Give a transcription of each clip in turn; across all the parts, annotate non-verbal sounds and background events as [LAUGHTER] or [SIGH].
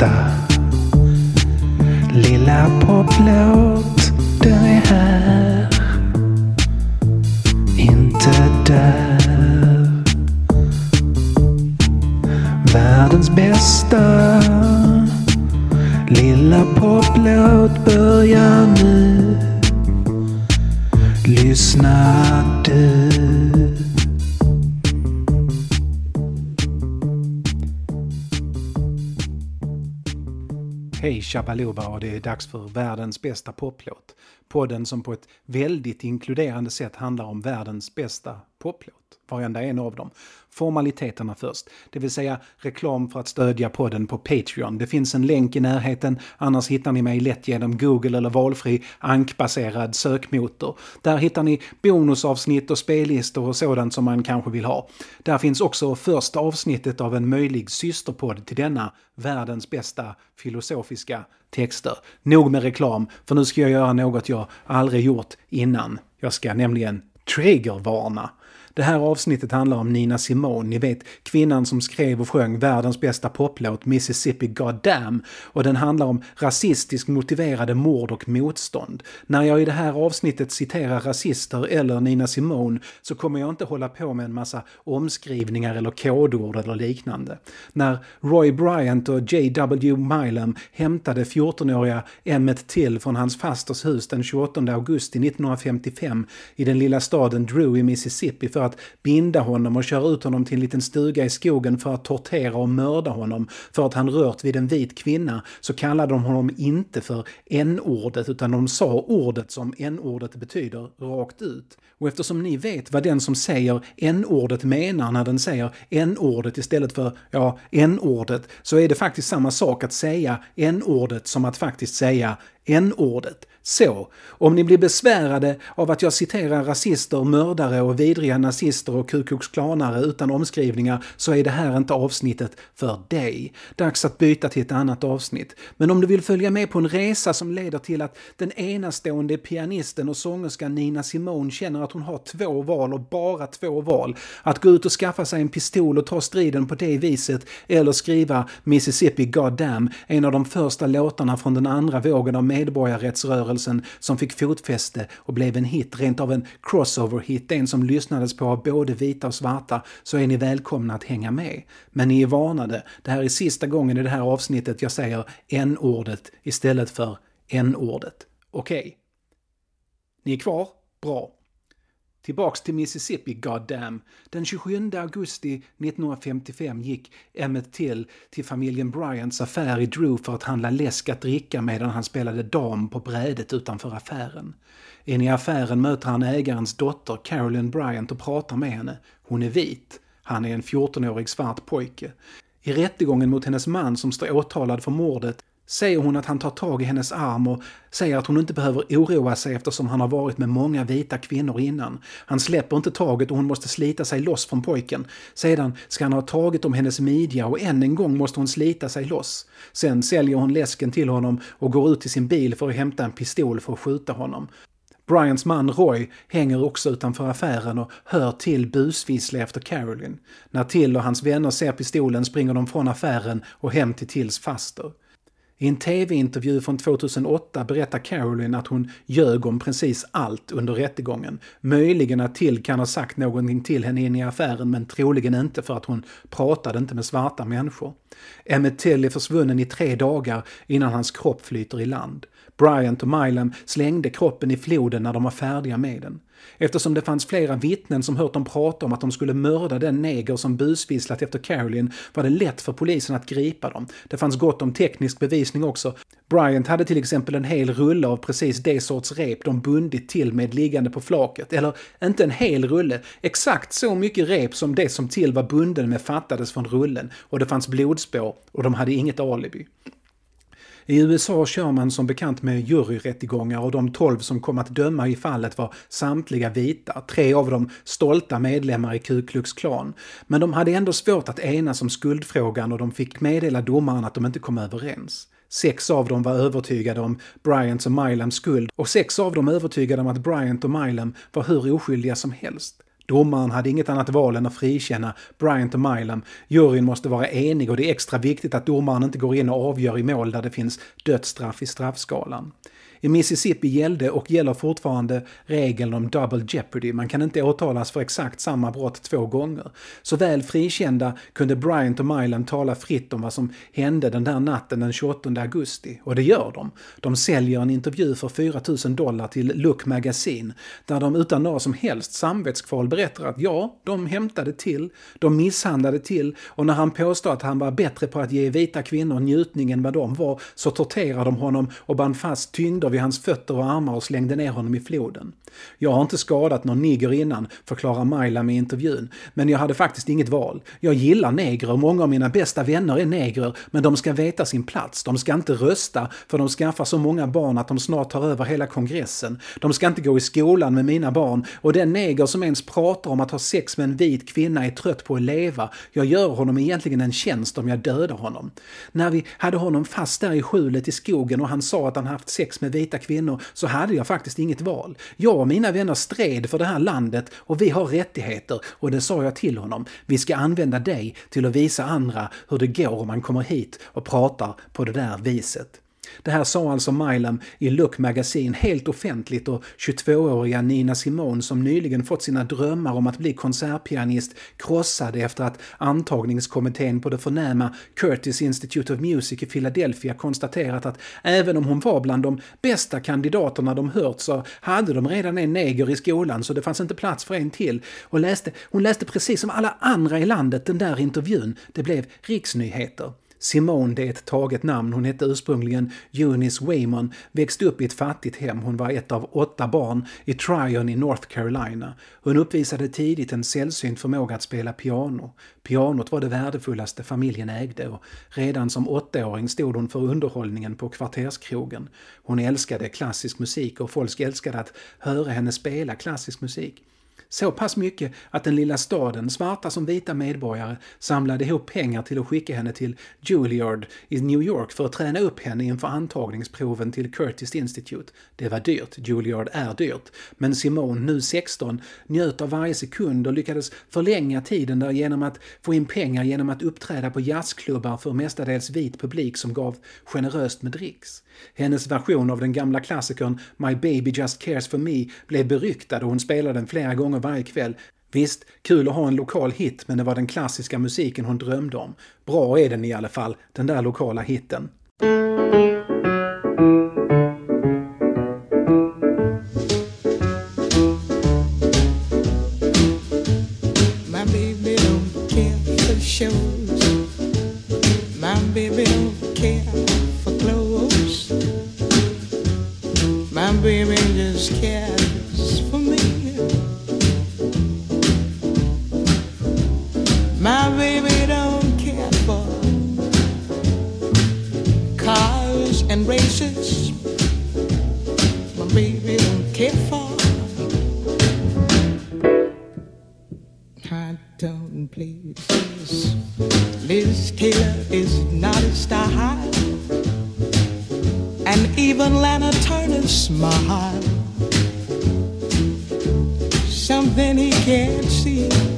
bästa. Lilla poplåt, den är här. Inte där. Världens bästa. Lilla poplåt börjar nu. Lyssna du. Hej Shabaluba och det är dags för världens bästa poplåt. Podden som på ett väldigt inkluderande sätt handlar om världens bästa poplåt. Varenda en av dem. Formaliteterna först, det vill säga reklam för att stödja podden på Patreon. Det finns en länk i närheten, annars hittar ni mig lätt genom Google eller valfri ankbaserad sökmotor. Där hittar ni bonusavsnitt och spellistor och sådant som man kanske vill ha. Där finns också första avsnittet av en möjlig systerpodd till denna, världens bästa filosofiska texter. Nog med reklam, för nu ska jag göra något jag aldrig gjort innan. Jag ska nämligen triggervarna. Det här avsnittet handlar om Nina Simone, ni vet kvinnan som skrev och sjöng världens bästa poplåt Mississippi Goddamn. Och den handlar om rasistiskt motiverade mord och motstånd. När jag i det här avsnittet citerar rasister eller Nina Simone så kommer jag inte hålla på med en massa omskrivningar eller kodord eller liknande. När Roy Bryant och J.W. Milam hämtade 14-åriga Emmett Till från hans fasters hus den 28 augusti 1955 i den lilla staden Drew i Mississippi för att binda honom och köra ut honom till en liten stuga i skogen för att tortera och mörda honom för att han rört vid en vit kvinna så kallade de honom inte för n-ordet utan de sa ordet som n-ordet betyder rakt ut. Och eftersom ni vet vad den som säger n-ordet menar när den säger n-ordet istället för ja, n-ordet så är det faktiskt samma sak att säga n-ordet som att faktiskt säga n-ordet. Så, om ni blir besvärade av att jag citerar rasister, mördare och vidriga nazister och Ku utan omskrivningar så är det här inte avsnittet för dig. Dags att byta till ett annat avsnitt. Men om du vill följa med på en resa som leder till att den enastående pianisten och sångerskan Nina Simone känner att hon har två val och bara två val. Att gå ut och skaffa sig en pistol och ta striden på det viset eller skriva Mississippi Goddamn, en av de första låtarna från den andra vågen av medborgarrättsrörelsen rörelsen som fick fotfäste och blev en hit, rent av en crossover-hit, en som lyssnades på av både vita och svarta, så är ni välkomna att hänga med. Men ni är varnade, det här är sista gången i det här avsnittet jag säger n-ordet istället för n-ordet. Okej? Okay. Ni är kvar? Bra. Tillbaks till Mississippi, goddamn. Den 27 augusti 1955 gick Emmett Till till familjen Bryants affär i Drew för att handla läsk att dricka medan han spelade dam på brädet utanför affären. In i affären möter han ägarens dotter Carolyn Bryant och pratar med henne. Hon är vit. Han är en 14-årig svart pojke. I rättegången mot hennes man som står åtalad för mordet säger hon att han tar tag i hennes arm och säger att hon inte behöver oroa sig eftersom han har varit med många vita kvinnor innan. Han släpper inte taget och hon måste slita sig loss från pojken. Sedan ska han ha tagit om hennes midja och än en gång måste hon slita sig loss. Sen säljer hon läsken till honom och går ut till sin bil för att hämta en pistol för att skjuta honom. Bryans man Roy hänger också utanför affären och hör till busvissla efter Caroline. När Till och hans vänner ser pistolen springer de från affären och hem till Tills faster. I en tv-intervju från 2008 berättar Caroline att hon ljög om precis allt under rättegången. Möjligen att Till kan ha sagt någonting till henne in i affären men troligen inte för att hon pratade inte med svarta människor. Emmett Till är försvunnen i tre dagar innan hans kropp flyter i land. Bryant och Milam slängde kroppen i floden när de var färdiga med den. Eftersom det fanns flera vittnen som hört dem prata om att de skulle mörda den neger som busvisslat efter Caroline var det lätt för polisen att gripa dem. Det fanns gott om teknisk bevisning också. Bryant hade till exempel en hel rulle av precis det sorts rep de bundit till med liggande på flaket. Eller inte en hel rulle, exakt så mycket rep som det som till var bunden med fattades från rullen. Och det fanns blodspår och de hade inget alibi. I USA kör man som bekant med juryrättegångar och de tolv som kom att döma i fallet var samtliga vita, tre av dem stolta medlemmar i Ku Klux Klan. Men de hade ändå svårt att enas om skuldfrågan och de fick meddela domaren att de inte kom överens. Sex av dem var övertygade om Bryants och Milams skuld och sex av dem övertygade om att Bryant och Milam var hur oskyldiga som helst. Domaren hade inget annat val än att frikänna Bryant och Milam. Juryn måste vara enig och det är extra viktigt att domaren inte går in och avgör i mål där det finns dödsstraff i straffskalan. I Mississippi gällde och gäller fortfarande regeln om double jeopardy. Man kan inte åtalas för exakt samma brott två gånger. Så väl frikända kunde Bryant och Mylan tala fritt om vad som hände den där natten den 28 augusti. Och det gör de. De säljer en intervju för 4 000 dollar till Look Magazine där de utan några som helst samvetskval berättar att ja, de hämtade till, de misshandlade till och när han påstår att han var bättre på att ge vita kvinnor njutning än vad de var så torterade de honom och band fast tyngder vid hans fötter och armar och slängde ner honom i floden. Jag har inte skadat någon nigger innan, förklarar Mylam i intervjun, men jag hade faktiskt inget val. Jag gillar negrer många av mina bästa vänner är negrer, men de ska veta sin plats. De ska inte rösta, för de skaffar så många barn att de snart tar över hela kongressen. De ska inte gå i skolan med mina barn och den neger som ens pratar om att ha sex med en vit kvinna är trött på att leva. Jag gör honom egentligen en tjänst om jag dödar honom. När vi hade honom fast där i skjulet i skogen och han sa att han haft sex med vita kvinnor så hade jag faktiskt inget val. Jag och mina vänner stred för det här landet och vi har rättigheter och det sa jag till honom. Vi ska använda dig till att visa andra hur det går om man kommer hit och pratar på det där viset. Det här sa alltså Milam i Look Magazine helt offentligt och 22-åriga Nina Simone som nyligen fått sina drömmar om att bli konsertpianist krossade efter att antagningskommittén på det förnäma Curtis Institute of Music i Philadelphia konstaterat att även om hon var bland de bästa kandidaterna de hört så hade de redan en neger i skolan så det fanns inte plats för en till. Och läste, hon läste precis som alla andra i landet den där intervjun. Det blev riksnyheter. Simone, det är ett taget namn. Hon hette ursprungligen Eunice Waymon, växte upp i ett fattigt hem. Hon var ett av åtta barn i Tryon i North Carolina. Hon uppvisade tidigt en sällsynt förmåga att spela piano. Pianot var det värdefullaste familjen ägde och redan som åttaåring stod hon för underhållningen på kvarterskrogen. Hon älskade klassisk musik och folk älskade att höra henne spela klassisk musik. Så pass mycket att den lilla staden, svarta som vita medborgare, samlade ihop pengar till att skicka henne till Juilliard i New York för att träna upp henne inför antagningsproven till Curtis Institute. Det var dyrt, Juilliard är dyrt, men Simone, nu 16, njöt av varje sekund och lyckades förlänga tiden där genom att få in pengar genom att uppträda på jazzklubbar för mestadels vit publik som gav generöst med dricks. Hennes version av den gamla klassikern My baby just cares for me blev beryktad och hon spelade den flera gånger varje kväll. Visst, kul att ha en lokal hit, men det var den klassiska musiken hon drömde om. Bra är den i alla fall, den där lokala hitten. contemplates. Liz Taylor is not a star high, and even Lana Turner smiled. Something he can't see.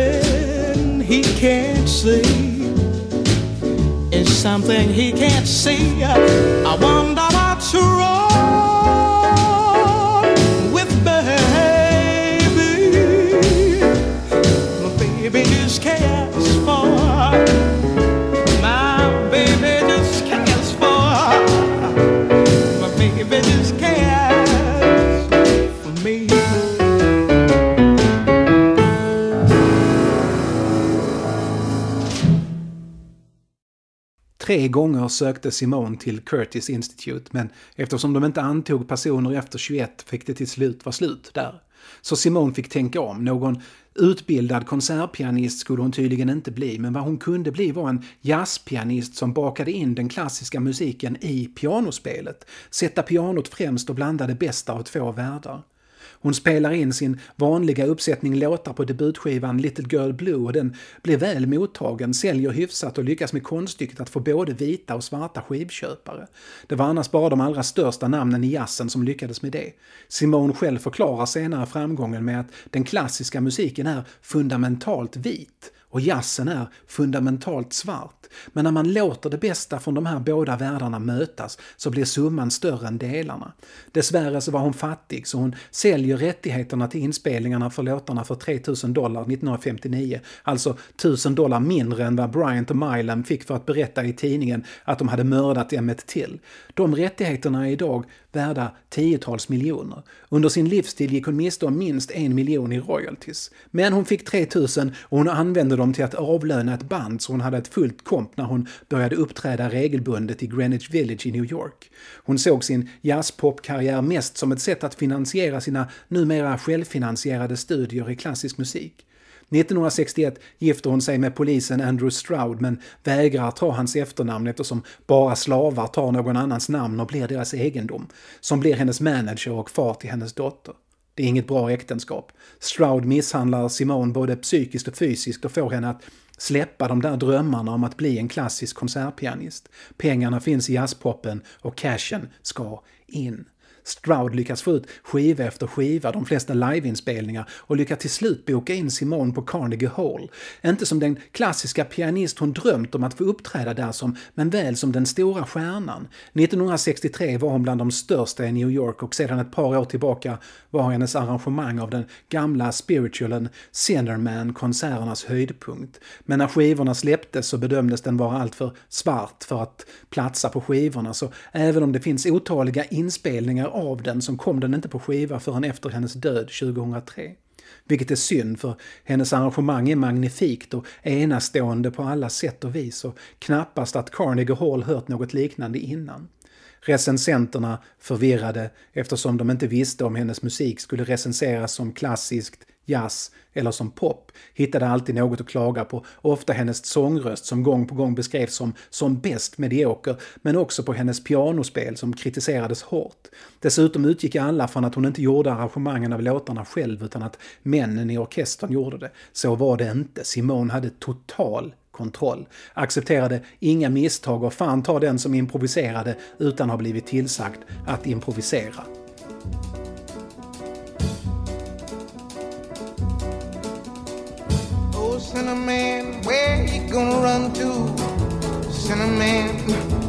Something he can't see is something he can't see. I wonder what's wrong Tre gånger sökte Simone till Curtis Institute men eftersom de inte antog personer efter 21 fick det till slut vara slut där. Så Simone fick tänka om. Någon utbildad konsertpianist skulle hon tydligen inte bli men vad hon kunde bli var en jazzpianist som bakade in den klassiska musiken i pianospelet. Sätta pianot främst och blanda det bästa av två världar. Hon spelar in sin vanliga uppsättning låtar på debutskivan Little Girl Blue och den blir väl mottagen, säljer hyfsat och lyckas med konststycket att få både vita och svarta skivköpare. Det var annars bara de allra största namnen i jazzen som lyckades med det. Simone själv förklarar senare framgången med att den klassiska musiken är fundamentalt vit och jazzen är fundamentalt svart. Men när man låter det bästa från de här båda världarna mötas så blir summan större än delarna. Dessvärre så var hon fattig så hon säljer rättigheterna till inspelningarna för låtarna för 3000 dollar 1959. Alltså 1000 dollar mindre än vad Bryant och Milam fick för att berätta i tidningen att de hade mördat Emmett Till. De rättigheterna är idag värda tiotals miljoner. Under sin livstid gick hon miste om minst en miljon i royalties. Men hon fick 3000 och hon använde dem till att avlöna ett band så hon hade ett fullt komp när hon började uppträda regelbundet i Greenwich Village i New York. Hon såg sin jazzpopkarriär mest som ett sätt att finansiera sina numera självfinansierade studier i klassisk musik. 1961 gifter hon sig med polisen Andrew Stroud men vägrar ta hans efternamn eftersom bara slavar tar någon annans namn och blir deras egendom, som blir hennes manager och far till hennes dotter. Det är inget bra äktenskap. Stroud misshandlar Simone både psykiskt och fysiskt och får henne att släppa de där drömmarna om att bli en klassisk konsertpianist. Pengarna finns i jazzpoppen och cashen ska in. Stroud lyckas få ut skiva efter skiva, de flesta liveinspelningar och lyckas till slut boka in Simone på Carnegie Hall. Inte som den klassiska pianist hon drömt om att få uppträda där som, men väl som den stora stjärnan. 1963 var hon bland de största i New York och sedan ett par år tillbaka var hennes arrangemang av den gamla spiritualen Centerman konserternas höjdpunkt. Men när skivorna släpptes så bedömdes den vara alltför svart för att platsa på skivorna så även om det finns otaliga inspelningar av den som kom den inte på skiva förrän efter hennes död 2003. Vilket är synd för hennes arrangemang är magnifikt och enastående på alla sätt och vis och knappast att Carnegie Hall hört något liknande innan. Recensenterna förvirrade eftersom de inte visste om hennes musik skulle recenseras som klassiskt, jazz eller som pop hittade alltid något att klaga på, ofta hennes sångröst som gång på gång beskrevs som, som bäst medioker, men också på hennes pianospel som kritiserades hårt. Dessutom utgick alla från att hon inte gjorde arrangemangen av låtarna själv utan att männen i orkestern gjorde det. Så var det inte. Simone hade total kontroll. Accepterade inga misstag och fan ta den som improviserade utan att ha blivit tillsagd att improvisera. Cinnamon, where you gonna run to? Cinnamon,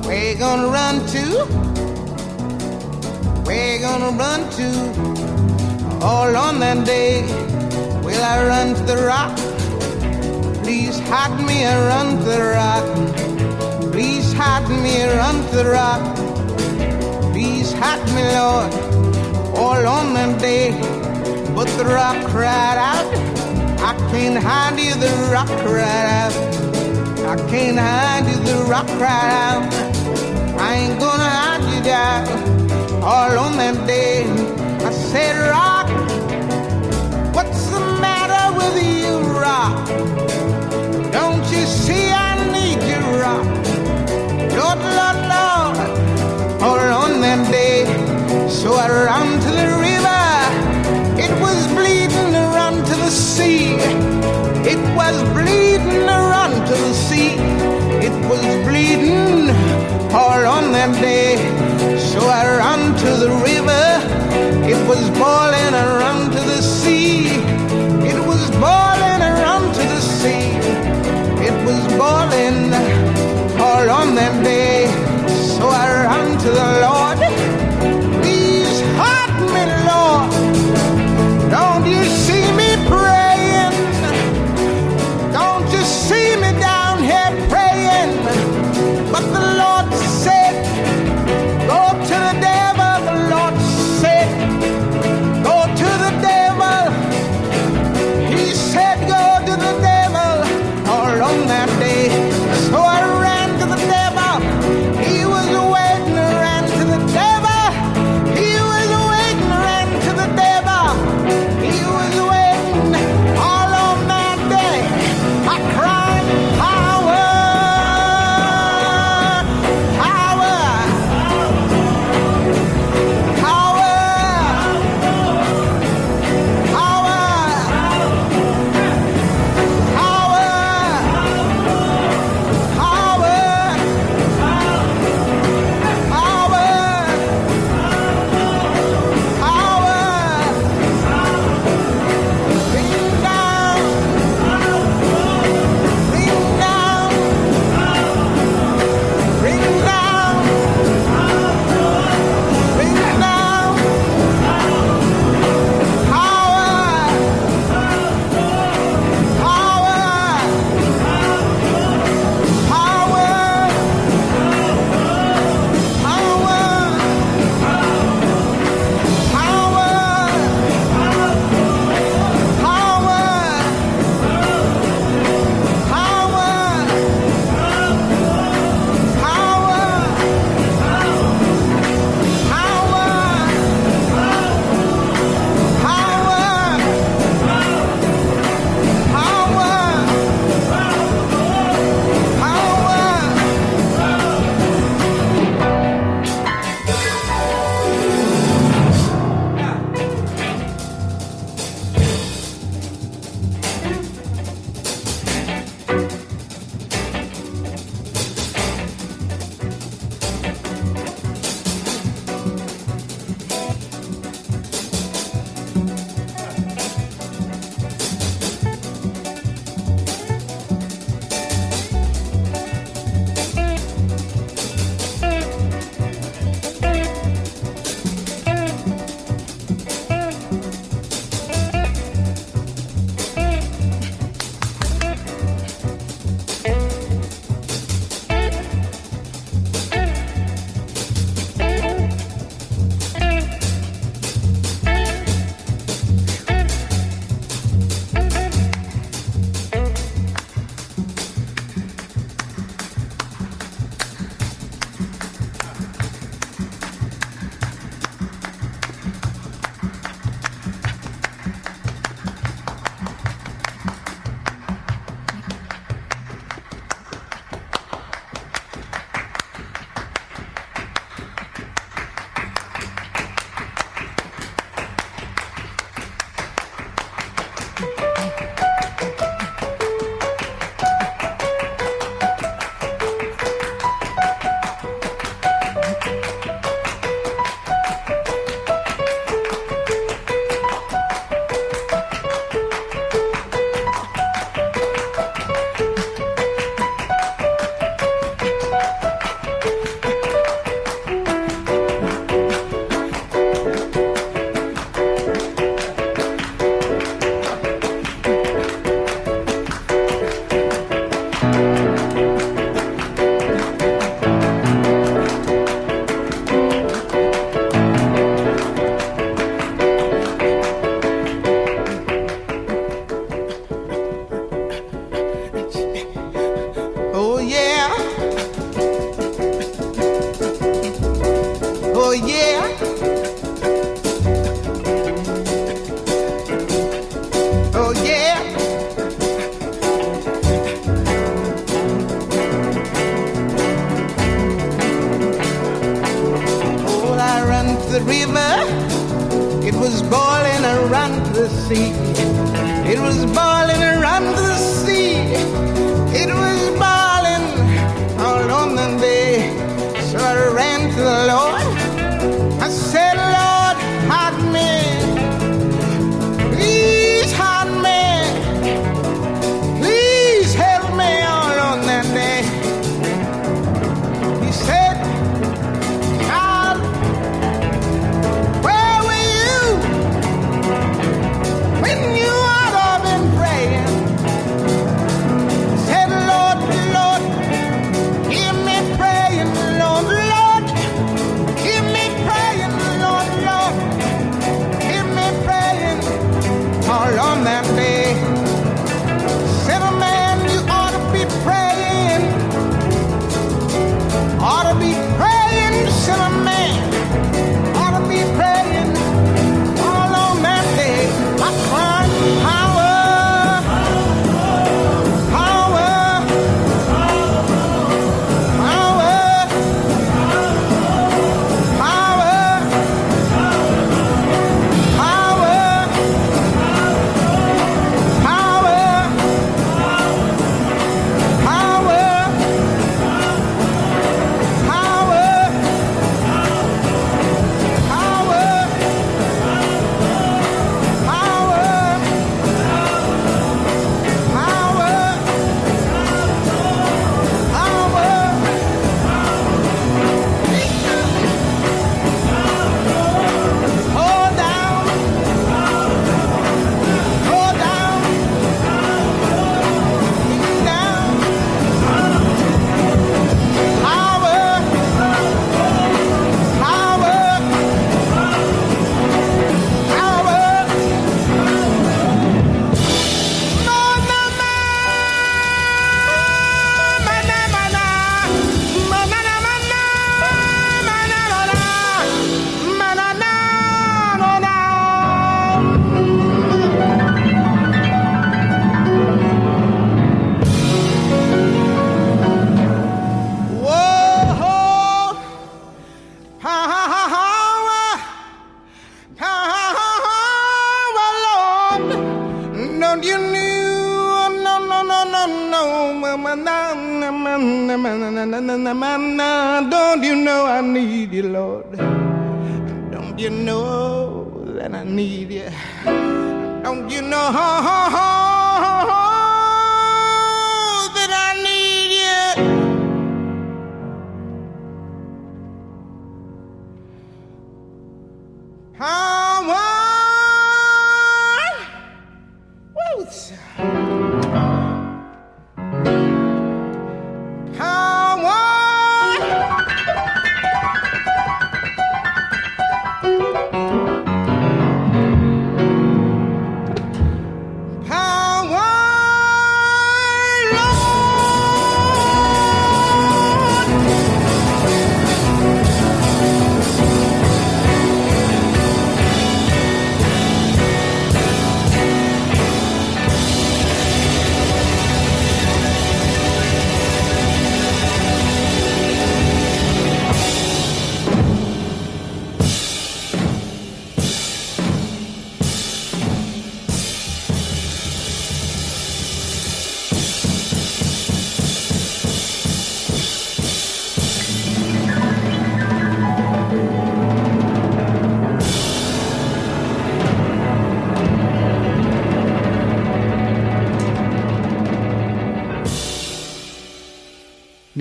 where you gonna run to? Where you gonna run to? All on that day, will I run to the rock? Please hide me and run to the rock. Please hide me and run to the rock. Please hide me, Lord, all on that day. But the rock cried out, I can't hide you the rock right out. I can't hide you the rock right out. I ain't gonna hide you down all on that day. I said, Rock, what's the matter with you, Rock? Don't you see I need you, Rock? Lord, Lord, Lord, all on that day. So I run to the sea. It was bleeding around to the sea. It was bleeding all on that day. So I ran to the river. It was boiling around. the river. It was boiling around the sea. It was boiling around the sea. It was boiling.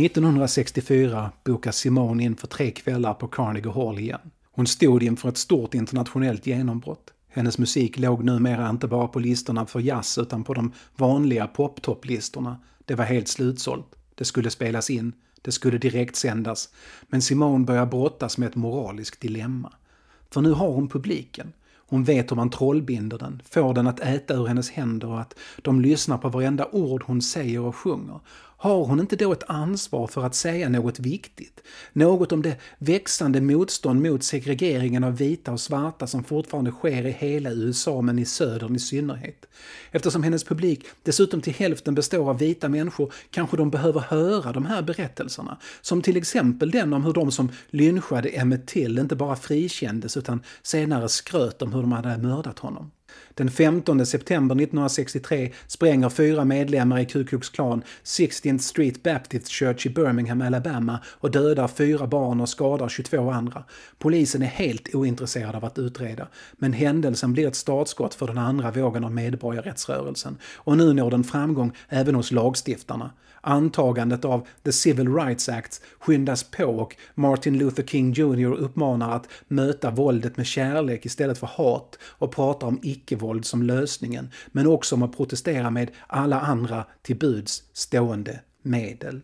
1964 bokas Simone in för tre kvällar på Carnegie Hall igen. Hon stod inför ett stort internationellt genombrott. Hennes musik låg numera inte bara på listorna för jazz utan på de vanliga poptopplistorna. Det var helt slutsålt. Det skulle spelas in. Det skulle direktsändas. Men Simone börjar brottas med ett moraliskt dilemma. För nu har hon publiken. Hon vet hur man trollbinder den, får den att äta ur hennes händer och att de lyssnar på varenda ord hon säger och sjunger. Har hon inte då ett ansvar för att säga något viktigt? Något om det växande motstånd mot segregeringen av vita och svarta som fortfarande sker i hela USA men i södern i synnerhet. Eftersom hennes publik dessutom till hälften består av vita människor kanske de behöver höra de här berättelserna. Som till exempel den om hur de som lynchade Emmett Till inte bara frikändes utan senare skröt om hur de hade mördat honom. Den 15 september 1963 spränger fyra medlemmar i Ku Klux Klan 16th Street Baptist Church i Birmingham, Alabama och dödar fyra barn och skadar 22 andra. Polisen är helt ointresserad av att utreda, men händelsen blir ett startskott för den andra vågen av medborgarrättsrörelsen. Och nu når den framgång även hos lagstiftarna. Antagandet av The Civil Rights Act skyndas på och Martin Luther King Jr uppmanar att möta våldet med kärlek istället för hat och pratar om icke-våld som lösningen, men också om att protestera med alla andra till buds stående medel.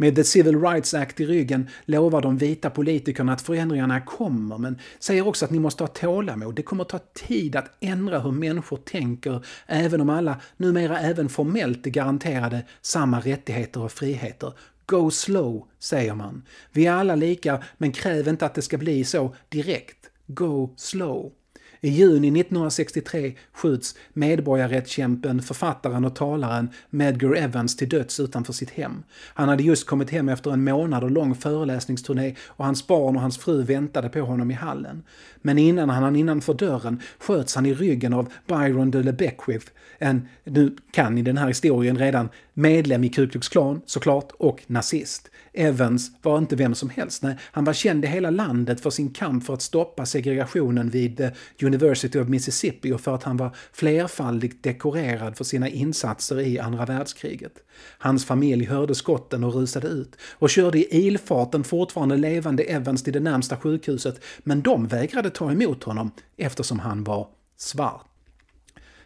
Med The Civil Rights Act i ryggen lovar de vita politikerna att förändringarna kommer, men säger också att ni måste ha tålamod. Det kommer ta tid att ändra hur människor tänker, även om alla numera även formellt är garanterade samma rättigheter och friheter. Go slow, säger man. Vi är alla lika, men kräv inte att det ska bli så direkt. Go slow. I juni 1963 skjuts medborgarrättskämpen, författaren och talaren Medgar Evans till döds utanför sitt hem. Han hade just kommit hem efter en månad lång föreläsningsturné och hans barn och hans fru väntade på honom i hallen. Men innan han hann innanför dörren sköts han i ryggen av Byron de LeBeckwith, en, nu kan ni den här historien redan, medlem i Ku Klux Klan såklart och nazist. Evans var inte vem som helst, nej, han var känd i hela landet för sin kamp för att stoppa segregationen vid eh, University of Mississippi och för att han var flerfaldigt dekorerad för sina insatser i andra världskriget. Hans familj hörde skotten och rusade ut och körde i ilfart den fortfarande levande Evans till det närmsta sjukhuset, men de vägrade ta emot honom eftersom han var svart.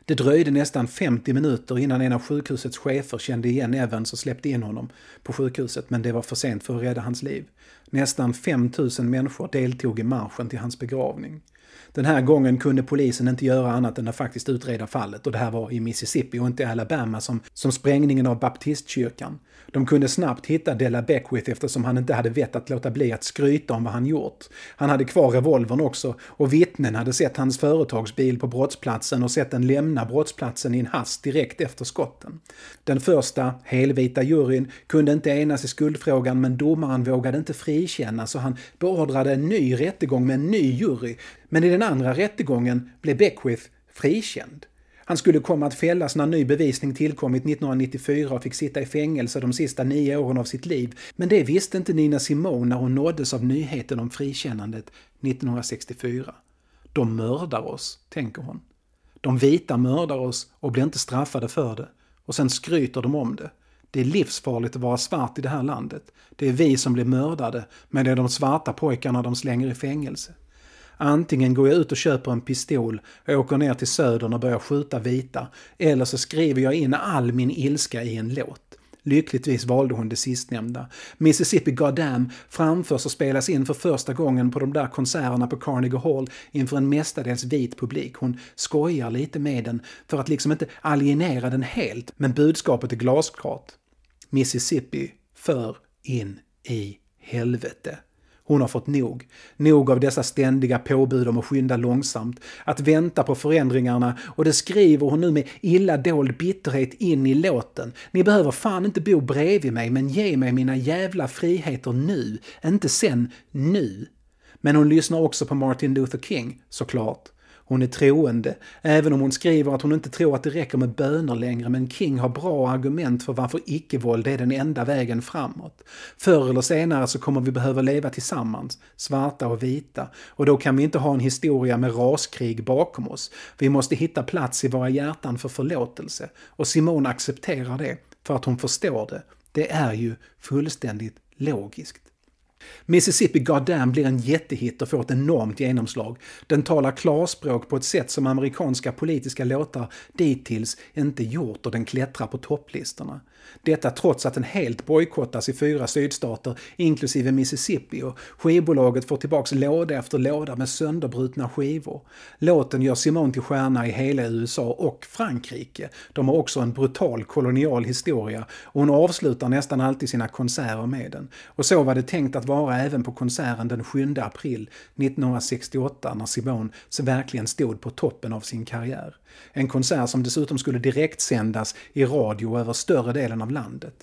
Det dröjde nästan 50 minuter innan en av sjukhusets chefer kände igen Evans och släppte in honom på sjukhuset, men det var för sent för att rädda hans liv. Nästan 5000 människor deltog i marschen till hans begravning. Den här gången kunde polisen inte göra annat än att faktiskt utreda fallet och det här var i Mississippi och inte i Alabama som, som sprängningen av baptistkyrkan. De kunde snabbt hitta Della Beckwith eftersom han inte hade vett att låta bli att skryta om vad han gjort. Han hade kvar revolvern också och vittnen hade sett hans företagsbil på brottsplatsen och sett den lämna brottsplatsen i en hast direkt efter skotten. Den första, helvita juryn kunde inte enas i skuldfrågan men domaren vågade inte frikänna så han beordrade en ny rättegång med en ny jury. Men i den andra rättegången blev Beckwith frikänd. Han skulle komma att fällas när ny bevisning tillkommit 1994 och fick sitta i fängelse de sista nio åren av sitt liv. Men det visste inte Nina Simone när hon nåddes av nyheten om frikännandet 1964. De mördar oss, tänker hon. De vita mördar oss och blir inte straffade för det. Och sen skryter de om det. Det är livsfarligt att vara svart i det här landet. Det är vi som blir mördade, men det är de svarta pojkarna de slänger i fängelse. Antingen går jag ut och köper en pistol och åker ner till södern och börjar skjuta vita, eller så skriver jag in all min ilska i en låt. Lyckligtvis valde hon det sistnämnda. Mississippi Goddam framförs och spelas in för första gången på de där konserterna på Carnegie Hall inför en mestadels vit publik. Hon skojar lite med den för att liksom inte alienera den helt, men budskapet är glasklart. Mississippi för in i helvete. Hon har fått nog. Nog av dessa ständiga påbud om att skynda långsamt, att vänta på förändringarna och det skriver hon nu med illa dold bitterhet in i låten. Ni behöver fan inte bo bredvid mig men ge mig mina jävla friheter nu, inte sen, nu. Men hon lyssnar också på Martin Luther King, såklart. Hon är troende, även om hon skriver att hon inte tror att det räcker med böner längre, men King har bra argument för varför icke-våld är den enda vägen framåt. Förr eller senare så kommer vi behöva leva tillsammans, svarta och vita, och då kan vi inte ha en historia med raskrig bakom oss. Vi måste hitta plats i våra hjärtan för förlåtelse, och Simone accepterar det, för att hon förstår det. Det är ju fullständigt logiskt. Mississippi Goddamn blir en jättehit och får ett enormt genomslag. Den talar klarspråk på ett sätt som amerikanska politiska låtar dittills inte gjort och den klättrar på topplistorna. Detta trots att den helt bojkottas i fyra sydstater, inklusive Mississippi, och skivbolaget får tillbaks låda efter låda med sönderbrutna skivor. Låten gör Simone till stjärna i hela USA och Frankrike. De har också en brutal kolonial historia och hon avslutar nästan alltid sina konserter med den. Och så var det tänkt att vara även på konserten den 7 april 1968 när Simone så verkligen stod på toppen av sin karriär. En konsert som dessutom skulle direktsändas i radio över större delen av landet.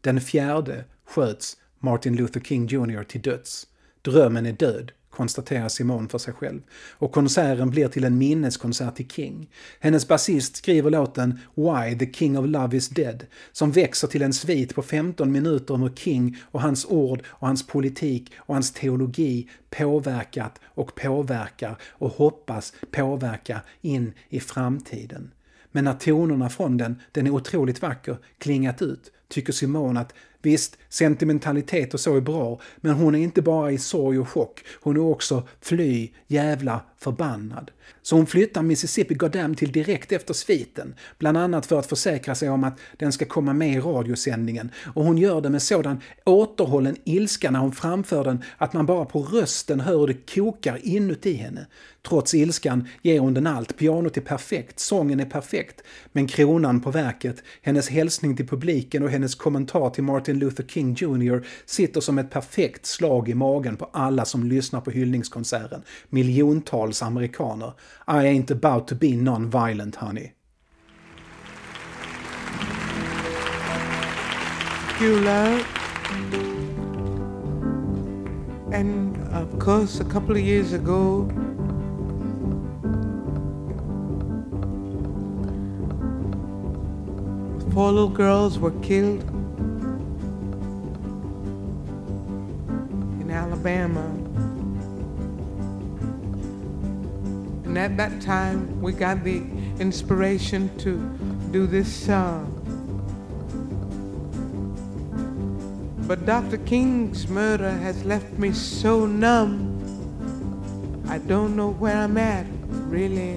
Den fjärde sköts Martin Luther King Jr till döds. Drömmen är död, konstaterar Simone för sig själv. Och konserten blir till en minneskonsert till King. Hennes basist skriver låten “Why the King of Love is Dead” som växer till en svit på 15 minuter om hur King och hans ord och hans politik och hans teologi påverkat och påverkar och hoppas påverka in i framtiden. Men när tonerna från den, den är otroligt vacker, klingat ut tycker Simone att Visst, sentimentalitet och så är bra, men hon är inte bara i sorg och chock, hon är också fly, jävla förbannad. Så hon flyttar Mississippi Goddam till direkt efter sviten, bland annat för att försäkra sig om att den ska komma med i radiosändningen. Och hon gör det med sådan återhållen ilska när hon framför den att man bara på rösten hör hur det kokar inuti henne. Trots ilskan ger hon den allt, pianot är perfekt, sången är perfekt. Men kronan på verket, hennes hälsning till publiken och hennes kommentar till Martin Luther King Jr sitter som ett perfekt slag i magen på alla som lyssnar på hyllningskonserten. Miljontals amerikaner. I ain't about to be non-violent honey. You love. And of course, a couple of years ago, four little girls were killed in Alabama. And at that time, we got the inspiration to do this song. But Dr. King's murder has left me so numb. I don't know where I'm at, really.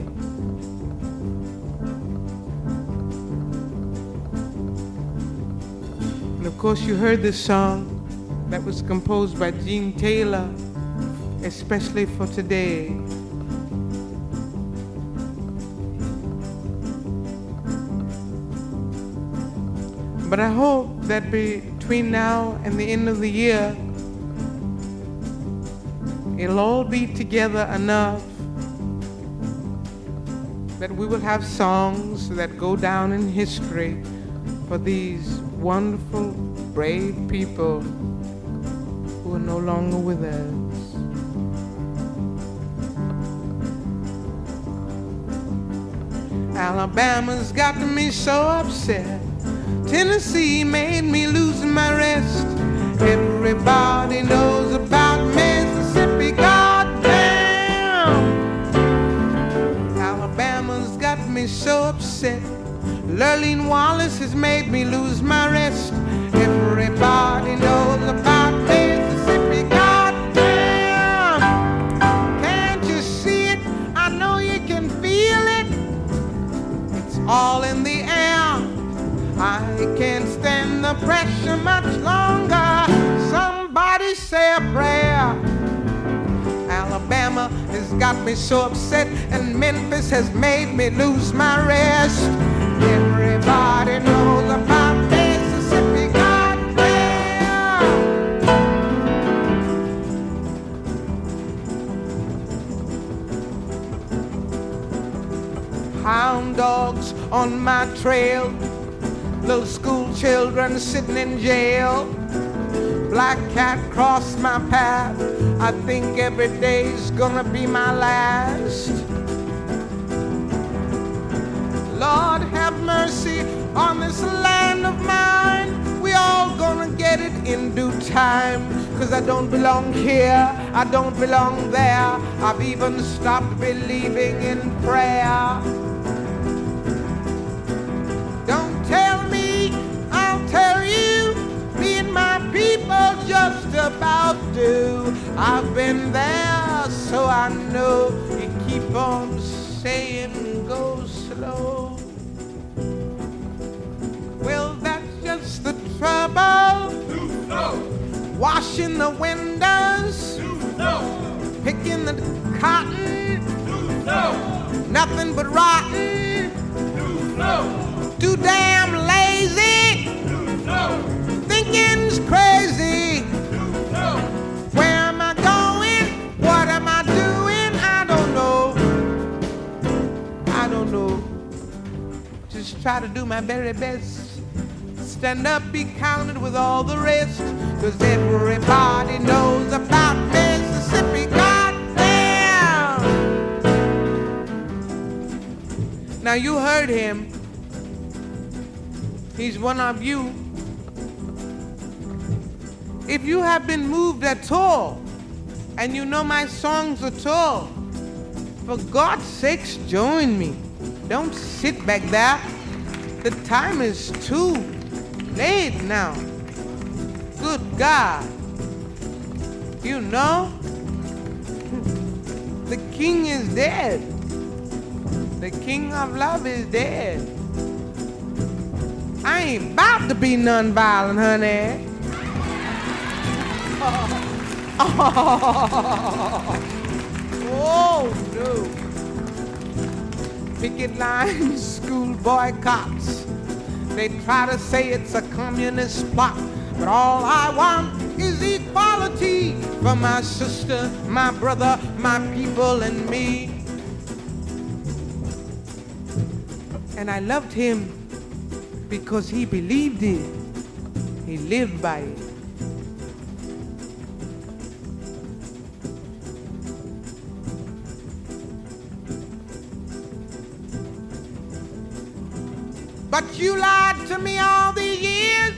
And of course, you heard this song that was composed by Gene Taylor, especially for today. But I hope that between now and the end of the year, it'll all be together enough that we will have songs that go down in history for these wonderful, brave people who are no longer with us. Alabama's got me so upset. Tennessee made me lose my rest. Everybody knows about Mississippi, goddamn. Alabama's got me so upset. Lurleen Wallace has made me lose my rest. Everybody knows about pressure much longer. Somebody say a prayer. Alabama has got me so upset, and Memphis has made me lose my rest. Everybody knows about Mississippi, goddamn. Hound dogs on my trail, little school children sitting in jail. Black cat crossed my path. I think every day's gonna be my last. Lord have mercy on this land of mine. We all gonna get it in due time. Cause I don't belong here, I don't belong there. I've even stopped believing in prayer. Just about do. I've been there, so I know you keep on saying go slow. Well, that's just the trouble. Washing the windows, picking the cotton, nothing but rotten. Too damn lazy, thinking's crazy. try to do my very best. Stand up, be counted with all the rest, cause everybody knows about Mississippi, goddamn! Now you heard him. He's one of you. If you have been moved at all, and you know my songs at all, for God's sakes, join me. Don't sit back there. The time is too late now. Good God. You know, the king is dead. The king of love is dead. I ain't about to be nonviolent, honey. [LAUGHS] Oh, no. Picket lines, [LAUGHS] school boycotts. They try to say it's a communist plot, but all I want is equality for my sister, my brother, my people, and me. And I loved him because he believed it. He lived by it. But you lied to me all these years.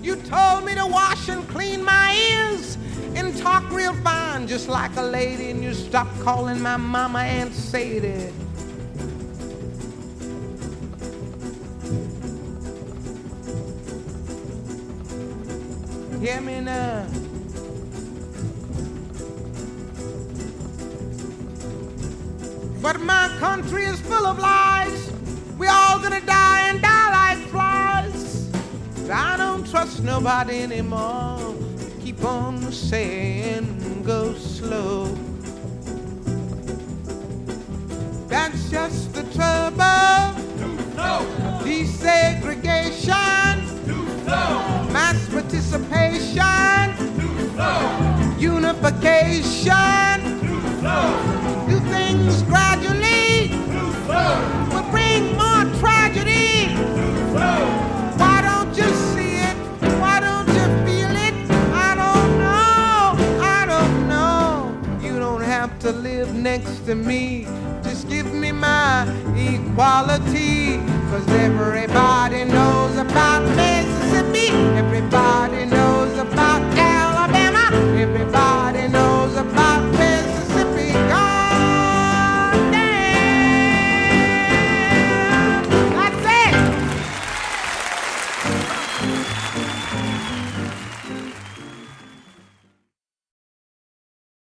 You told me to wash and clean my ears and talk real fine, just like a lady, and you stopped calling my mama Aunt Sadie. Hear me now. But my country is full of lies. We all gonna die and die like flies. I don't trust nobody anymore. Keep on saying go slow. That's just the trouble. Desegregation. Mass participation. Unification. Do things gradually more tragedy. Why don't you see it? Why don't you feel it? I don't know. I don't know. You don't have to live next to me. Just give me my. Cause everybody knows about Mississippi. Everybody knows.